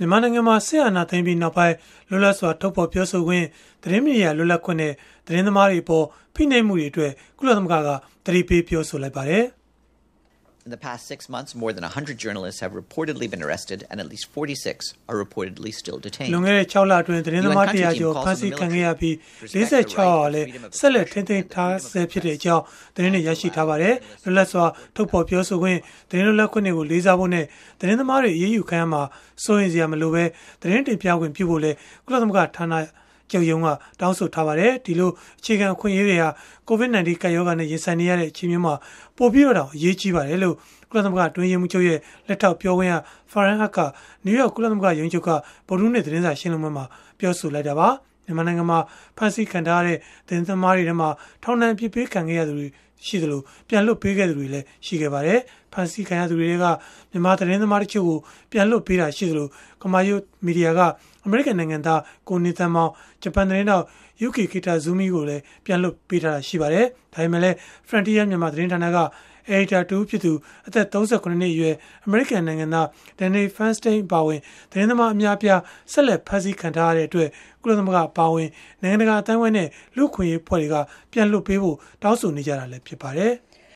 မြန်မာနိုင်ငံမှာဆင်အာဏာသိမ်းပြီးနောက်ပိုင်းလွတ်လပ်စွာထုတ်ဖော်ပြောဆိုခွင့်သတင်းမီဒီယာလွတ်လပ်ခွင့်နဲ့သတင်းသမားတွေအပေါ်ဖိနှိပ်မှုတွေအတွက်ကုလသမဂ္ဂကသတိပေးပြောဆိုလိုက်ပါတယ်။ In the past six months, more than 100 journalists have reportedly been arrested, and at least 46 are reportedly still detained. လွန်ခဲ့တဲ့6လအတွင်းသတင်းသမား100ကျော်ဖမ်းဆီးခံခဲ့ရပြီး46ဟာလည်းဆက်လက်ထိန်းသိမ်းထားဆဲဖြစ်တဲ့အကြောင်းသတင်းတွေရရှိထားပါတယ်။လွတ်လပ်စွာထုတ်ဖော်ပြောဆိုခွင့်သတင်းလွတ်လပ်ခွင့်တွေကိုလေးစားဖို့နဲ့သတင်းသမားတွေအရေးယူခံရမှာစိုးရင်စရာမလိုပဲသတင်းတင်ပြခွင့်ပြုဖို့လဲကုလသမဂ္ဂဌာန ကျော်ယုံကတောင်းဆိုထားပါတယ်ဒီလိုအခြေခံအခွင့်အရေးတွေက COVID-19 ကပ်ရောဂါနဲ့ရင်ဆိုင်နေရတဲ့အချိန်မျိုးမှာပို့ပြီးတော့အရေးကြီးပါတယ်လို့ကုလသမဂ္ဂတွင်းရေးမှုချုပ်ရဲ့လက်ထောက်ပြောခွင့်ရ Farhan Haq ကနယူးယောက်ကုလသမဂ္ဂရုံးချုပ်ကဗုဒ္ဓဟူးနေ့သတင်းစာရှင်းလင်းပွဲမှာပြောဆိုလိုက်တာပါ မြန်မာနိုင်ငံမှာဖမ်းဆီးခံထားရတဲ့သတင်းသမားတွေထဲမှာထောင်ဒဏ်ပြစ်ပေးခံခဲ့ရသူတွေရှိသလိုပြန်လွတ်ပေးခဲ့သူတွေလည်းရှိခဲ့ပါတယ်။ဖန်ဆီးခံရသူတွေကမြန်မာသတင်းသမားတို့ကိုပြန်လွတ်ပေးတာရှိသလိုကမာယုမီဒီယာကအမေရိကန်နိုင်ငံသားကိုနေသန်မောင်ဂျပန်သတင်းတော့ UK ကီတာဇူမီကိုလည်းပြန်လွတ်ပေးထားတာရှိပါတယ်။ဒါပေမဲ့လည်း Frontier မြန်မာသတင်းဌာနက editor တူဖြစ်သူအသက်38နှစ်အရွယ်အမေရိကန်နိုင်ငံသား Danny Feinstein ပါဝင်သတင်းသမားအများအပြားဆက်လက်ဖမ်းဆီးခံထားရတဲ့အတွက်ကုလသမဂ္ဂပါဝင်နိုင်ငံတကာအသင်းအဝိုင်းနဲ့လူ့ခွင့်ရေးဖွဲ့တွေကပြန်လွတ်ပေးဖို့တောင်းဆိုနေကြတာလည်းဖြစ်ပါတယ်။